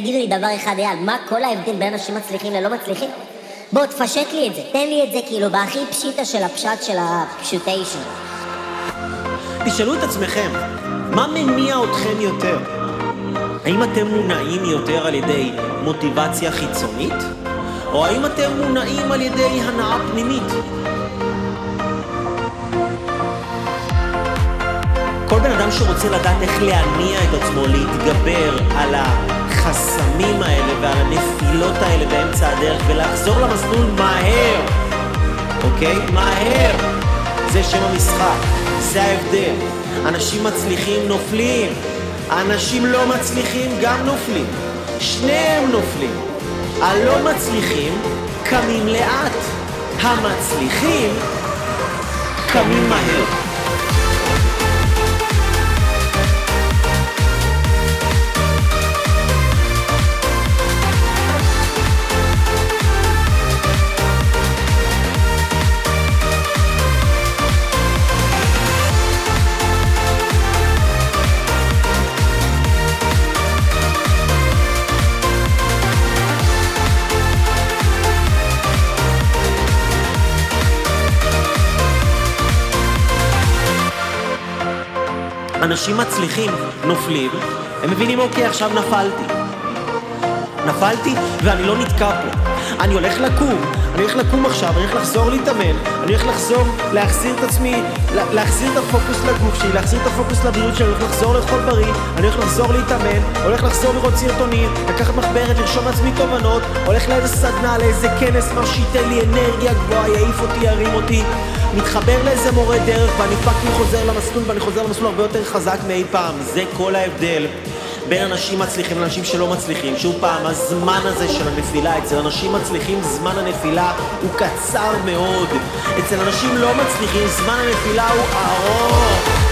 תגידו לי דבר אחד, אייל, מה כל ההבדל בין אנשים מצליחים ללא מצליחים? בוא, תפשט לי את זה, תן לי את זה כאילו בהכי פשיטה של הפשט של הפשוטיישן. תשאלו את עצמכם, מה מניע אתכם יותר? האם אתם מונעים יותר על ידי מוטיבציה חיצונית? או האם אתם מונעים על ידי הנאה פנימית? כל בן אדם שרוצה לדעת איך להניע את עצמו, להתגבר על החסמים האלה ועל הנפילות האלה באמצע הדרך ולחזור למסלול מהר, אוקיי? מהר! זה שם המשחק, זה ההבדל. אנשים מצליחים נופלים, אנשים לא מצליחים גם נופלים. שניהם נופלים. הלא מצליחים קמים לאט, המצליחים קמים מהר. אנשים מצליחים נופלים, הם מבינים, אוקיי, עכשיו נפלתי. נפלתי ואני לא נתקע פה. אני הולך לקום, אני הולך לקום עכשיו, אני הולך לחזור להתאמן, אני הולך לחזור, להחזיר את עצמי, להחזיר את הפוקוס לגוף שלי, להחזיר את הפוקוס לבריאות שלי, אני הולך לחזור לאכול בריא, אני הולך לחזור להתאמן, הולך לחזור לראות סרטונים, לקחת מחברת, לרשום לעצמי תובנות, הולך לאיזה סדנה, לאיזה כנס, מה שייתן לי אנרגיה גבוהה, יעיף אותי, ירים אותי, מתחבר לאיזה מורה דרך ואני פאקינג חוזר למסלול ואני חוזר למסלול הרבה יותר חזק מאי פעם, זה כל ההבדל. בין אנשים מצליחים לאנשים שלא מצליחים. שוב פעם, הזמן הזה של הנפילה, אצל אנשים מצליחים זמן הנפילה הוא קצר מאוד. אצל אנשים לא מצליחים זמן הנפילה הוא ארוך.